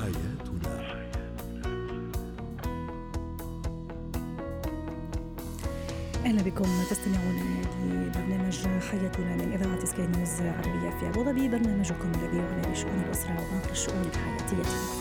حياتنا. أهلا بكم. تستمعون لبرنامج حياتنا من إذاعة سكاي نيوز عربية في ابو ظبي برنامجكم الذي يعنى بشؤون الأسرة وباقي الشؤون الحياتية.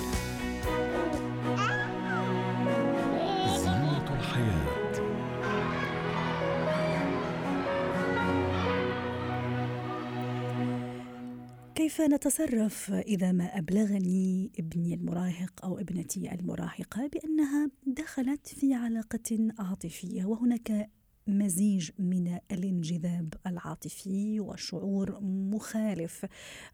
كيف نتصرف إذا ما أبلغني ابني المراهق أو ابنتي المراهقة بأنها دخلت في علاقة عاطفية وهناك مزيج من الانجذاب العاطفي وشعور مخالف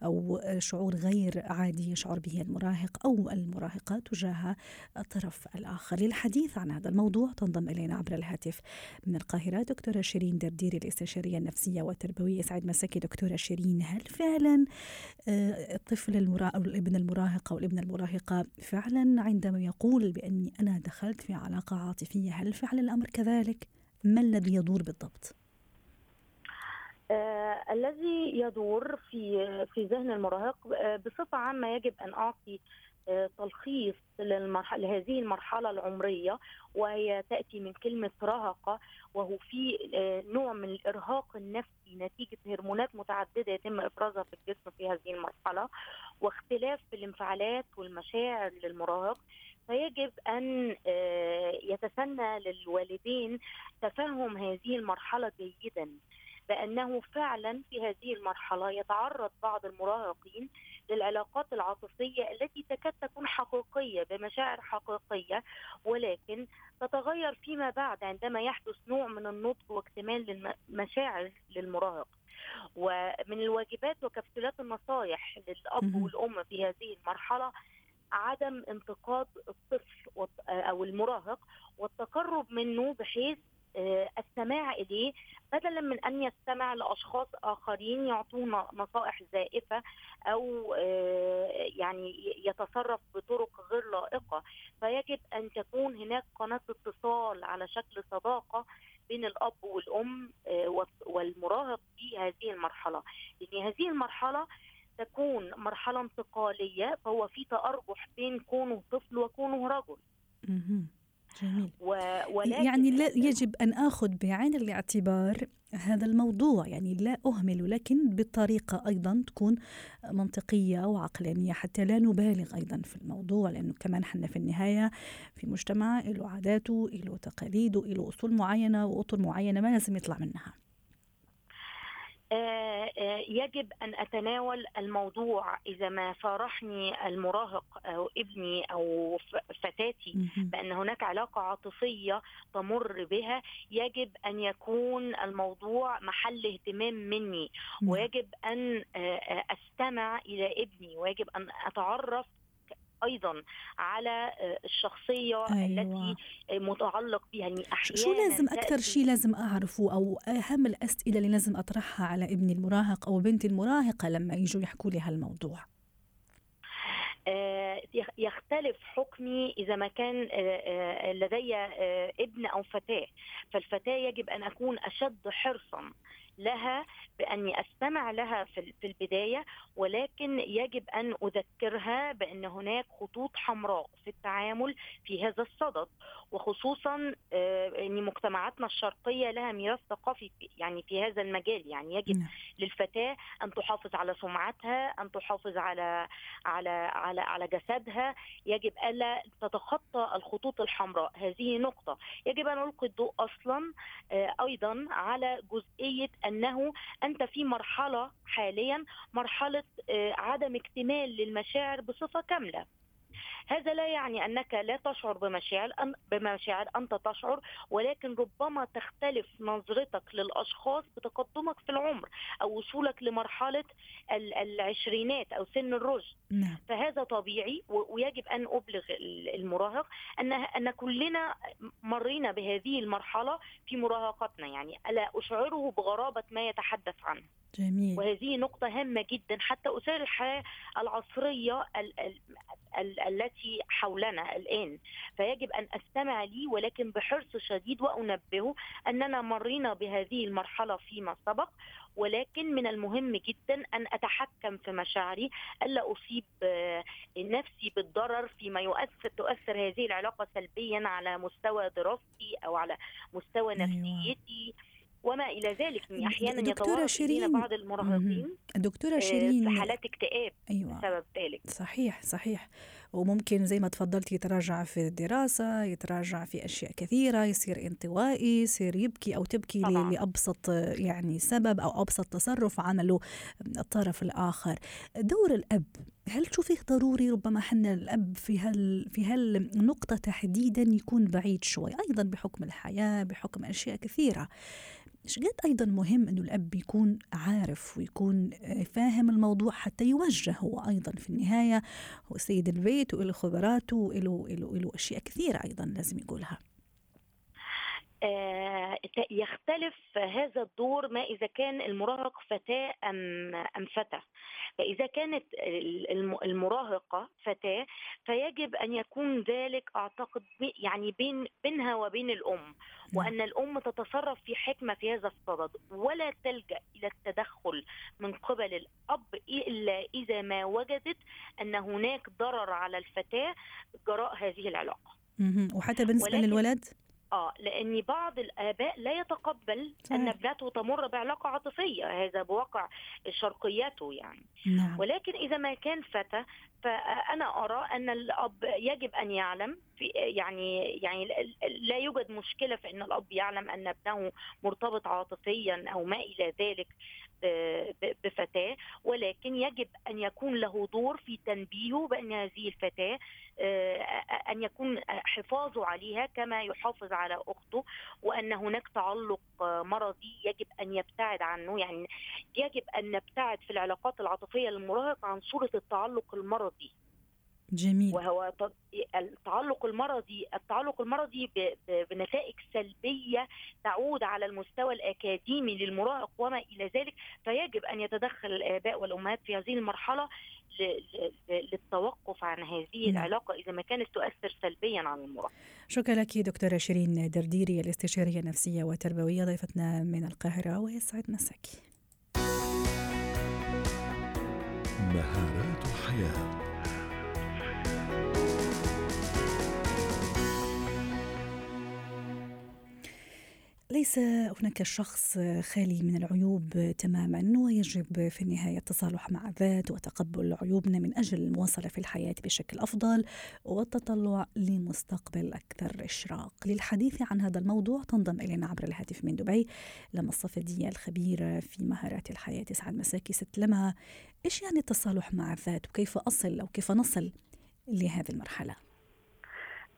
أو شعور غير عادي يشعر به المراهق أو المراهقة تجاه الطرف الآخر. للحديث عن هذا الموضوع تنضم إلينا عبر الهاتف من القاهرة دكتورة شيرين دردير الاستشارية النفسية والتربوية. سعد مساكي دكتورة شيرين. هل فعلا آه، الطفل المراهق أو الابن المراهق أو الابنة المراهقة فعلا عندما يقول بأني أنا دخلت في علاقة عاطفية هل فعلا الأمر كذلك؟ ما الذي يدور بالضبط؟ آه الذي يدور في في ذهن المراهق آه بصفة عامة يجب أن أعطي آه تلخيص للمرحلة لهذه المرحلة العمرية وهي تأتي من كلمة رهقة وهو في آه، نوع من الإرهاق النفسي نتيجة هرمونات متعددة يتم إفرازها في الجسم في هذه المرحلة واختلاف في الانفعالات والمشاعر للمراهق فيجب أن آه، يتسنى للوالدين تفهم هذه المرحلة جيدا بانه فعلا في هذه المرحلة يتعرض بعض المراهقين للعلاقات العاطفية التي تكاد تكون حقيقية بمشاعر حقيقية ولكن تتغير فيما بعد عندما يحدث نوع من النضج واكتمال المشاعر للمراهق. ومن الواجبات وكبسولات النصائح للأب والأم في هذه المرحلة عدم انتقاد الطفل أو المراهق والتقرب منه بحيث آه، السماع إليه بدلا من أن يستمع لأشخاص آخرين يعطونا نصائح زائفة أو آه، يعني يتصرف بطرق غير لائقة. فيجب أن تكون هناك قناة اتصال على شكل صداقة بين الأب والأم آه، والمراهق في هذه المرحلة. لأن هذه المرحلة تكون مرحلة انتقالية فهو في تأرجح بين كونه طفل وكونه رجل. جميل. يعني لا يجب أن أخذ بعين الاعتبار هذا الموضوع يعني لا أهمل لكن بطريقة أيضا تكون منطقية وعقلانية حتى لا نبالغ أيضا في الموضوع لأنه كمان حنا في النهاية في مجتمع له عاداته له تقاليده له أصول معينة وأطر معينة ما لازم يطلع منها. يجب أن أتناول الموضوع إذا ما صارحني المراهق أو ابني أو فتاتي بأن هناك علاقة عاطفية تمر بها يجب أن يكون الموضوع محل اهتمام مني. ويجب أن آه، أستمع إلى ابني. ويجب أن أتعرف أيضا على آه، الشخصية أيوة. التي متعلق بها يعني أحيانا شو لازم أكثر شيء لازم أعرفه أو أهم الأسئلة اللي لازم أطرحها على ابني المراهق أو بنتي المراهقة لما يجوا يحكوا لي هالموضوع؟ آه، يختلف حكمي إذا ما كان آه، لدي ابن أو فتاة. فالفتاة يجب أن أكون أشد حرصا. لها بأني أستمع لها في البداية ولكن يجب أن أذكرها بأن هناك خطوط حمراء في التعامل في هذا الصدد وخصوصا آه، ان مجتمعاتنا الشرقية لها ميراث ثقافي يعني في هذا المجال. يعني يجب نعم. للفتاة أن تحافظ على سمعتها أن تحافظ على على على على جسدها. يجب ألا تتخطى الخطوط الحمراء. هذه نقطة. يجب أن ألقي الضوء أصلا آه، أيضا على جزئية أنه أنت في مرحلة حاليا مرحلة آه، عدم اكتمال للمشاعر بصفة كاملة. هذا لا يعني أنك لا تشعر بمشاعر بمشاعر أنت تشعر ولكن ربما تختلف نظرتك للأشخاص بتقدمك في العمر أو وصولك لمرحلة العشرينات أو سن الرشد نعم. فهذا طبيعي ويجب أن أبلغ المراهق ان أن كلنا مرينا بهذه المرحلة في مراهقتنا يعني ألا أشعره بغرابة ما يتحدث عنه جميل. وهذه نقطة هامة جدا حتى أسير الحياة العصرية ال ال ال التي حولنا الآن فيجب أن أستمع لي ولكن بحرص شديد وأنبهه أننا مرينا بهذه المرحلة فيما سبق ولكن من المهم جدا أن أتحكم في مشاعري ألا أصيب نفسي بالضرر فيما يؤثر تؤثر هذه العلاقة سلبيا على مستوى دراستي أو على مستوى أيوة. وما إلى ذلك يعني أحيانا دكتورة شيرين. بعض المراهقين دكتورة آه، شيرين. في حالات اكتئاب أيوة. بسبب ذلك. صحيح صحيح. وممكن زي ما تفضلتي يتراجع في الدراسة يتراجع في أشياء كثيرة يصير انطوائي يصير يبكي أو تبكي طبعاً. لأبسط يعني سبب أو أبسط تصرف عمله الطرف الآخر. دور الأب هل تشوفيه ضروري ربما حنا الأب في هال في هالنقطة تحديدا يكون بعيد شوي أيضا بحكم الحياة بحكم أشياء كثيرة؟ إيش قد أيضا مهم إنه الأب يكون عارف ويكون آه، فاهم الموضوع حتى يوجه هو أيضا في النهاية؟ هو سيد البيت وله خبراته وله له أشياء كثيرة أيضا لازم يقولها. يختلف هذا الدور ما إذا كان المراهق فتاة أم أم فتى فإذا كانت الم- المراهقة فتاة فيجب أن يكون ذلك أعتقد يعني بين بينها وبين الأم وأن الأم تتصرف في حكمة في هذا الصدد ولا تلجأ إلى التدخل من قبل الأب إلا إذا ما وجدت أن هناك ضرر على الفتاة جراء هذه العلاقة. وحتى بالنسبة ولكن- للولد؟ آه لأن بعض الآباء لا يتقبل ان صحيح. ابنته تمر بعلاقة عاطفية. هذا بواقع شرقيته يعني. نعم. ولكن إذا ما كان فتى فأنا أرى أن الأب يجب أن يعلم في يعني يعني لا يوجد مشكلة في أن الأب يعلم أن ابنه مرتبط عاطفيا أو ما إلى ذلك. بفتاة ولكن يجب أن يكون له دور في تنبيهه بأن هذه الفتاة آه، أن يكون حفاظه عليها كما يحافظ على أخته وأن هناك تعلق مرضي يجب أن يبتعد عنه. يعني يجب أن نبتعد في العلاقات العاطفية للمراهق عن صورة التعلق المرضي. جميل. وهو التعلق المرضي التعلق المرضي بنتائج سلبية تعود على المستوى الأكاديمي للمراهق وما إلى ذلك فيجب أن يتدخل الآباء والأمهات في هذه المرحلة للتوقف عن هذه نعم. العلاقة إذا ما كانت تؤثر سلبيا على المراهق. شكرا لك دكتورة شيرين درديري الاستشارية النفسية والتربوية ضيفتنا من القاهرة ويسعد مساكي. مهارات حياة ليس هناك شخص خالي من العيوب تماما ويجب في النهاية التصالح مع الذات وتقبل عيوبنا من أجل المواصلة في الحياة بشكل أفضل والتطلع لمستقبل أكثر إشراق. للحديث عن هذا الموضوع تنضم إلينا عبر الهاتف من دبي لما الصفدية الخبيره في مهارات الحياة تسعد مساكي ست لما إيش يعني التصالح مع الذات وكيف أصل أو كيف نصل لهذه المرحلة؟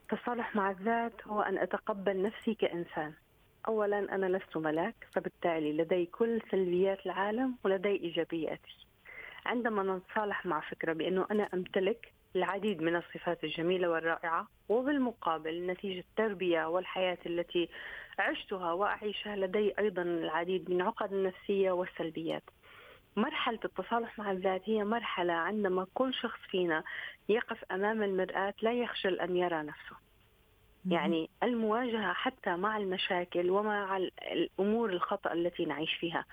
التصالح مع الذات هو أن أتقبل نفسي كإنسان أولا أنا لست ملاك فبالتالي لدي كل سلبيات العالم ولدي إيجابياتي. عندما نتصالح مع فكرة بأنه أنا أمتلك العديد من الصفات الجميلة والرائعة وبالمقابل نتيجة التربية والحياة التي عشتها وأعيشها لدي أيضا العديد من عقد النفسية والسلبيات. مرحلة التصالح مع الذات هي مرحلة عندما كل شخص فينا يقف أمام المرآة لا يخجل أن يرى نفسه. يعني المواجهة حتى مع المشاكل ومع ال- الأمور الخطأ التي نعيش فيها.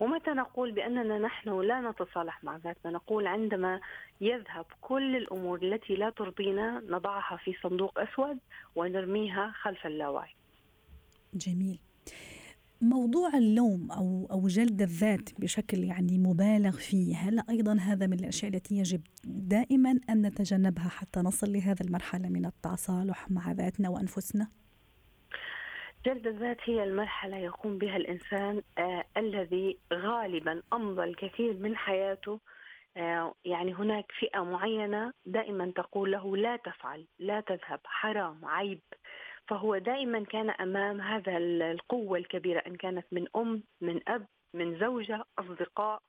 ومتى نقول بأننا نحن لا نتصالح مع ذاتنا؟ نقول عندما يذهب كل الأمور التي لا ترضينا نضعها في صندوق أسود ونرميها خلف اللاوعي. جميل. موضوع اللوم أو أو جلد الذات بشكل يعني مبالغ فيه هل أيضا هذا من الأشياء التي يجب دائما أن نتجنبها حتى نصل لهذه المرحلة من التصالح مع ذاتنا وأنفسنا؟ جلد الذات هي المرحلة يقوم بها الإنسان آه الذي غالبا أمضى الكثير من حياته آه يعني هناك فئة معينة دائما تقول له لا تفعل لا تذهب حرام عيب. فهو دائما كان أمام هذا ال- القوة الكبيرة إن كانت من أم من أب من زوجة أصدقاء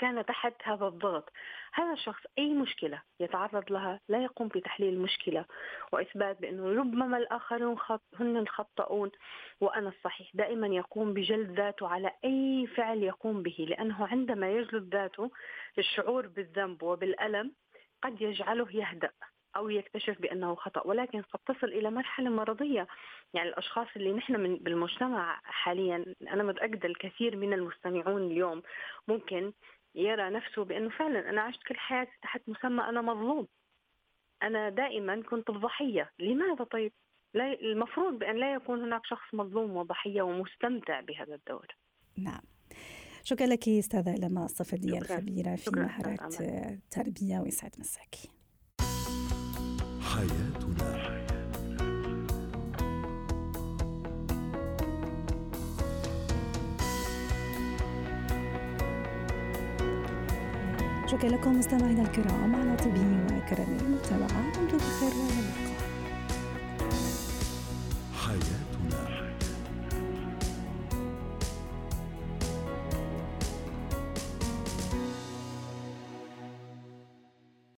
كان تحت هذا الضغط. هذا الشخص أي مشكلة يتعرض لها لا يقوم بتحليل المشكلة وإثبات بأنه ربما الآخرون خط... هن الخطئون وأنا الصحيح. دائما يقوم بجلد ذاته على أي فعل يقوم به لأنه عندما يجلد ذاته الشعور بالذنب وبالألم قد يجعله يهدأ. أو يكتشف بأنه خطأ ولكن قد تصل إلى مرحلة مرضية. يعني الأشخاص اللي نحن من بالمجتمع حاليا أنا متأكدة الكثير من المستمعون اليوم ممكن يرى نفسه بأنه فعلا أنا عشت كل حياتي تحت مسمى أنا مظلوم. أنا دائما كنت الضحية. لماذا طيب؟ لا المفروض بأن لا يكون هناك شخص مظلوم وضحية ومستمتع بهذا الدور. نعم. شكرا لك أستاذة لما الصفدية الخبيرة في مهارات التربيه ويسعد مساكي حياتنا. شكرا لكم مستمعينا الكرام على طيبين وكرم المتابعة دمتم بخير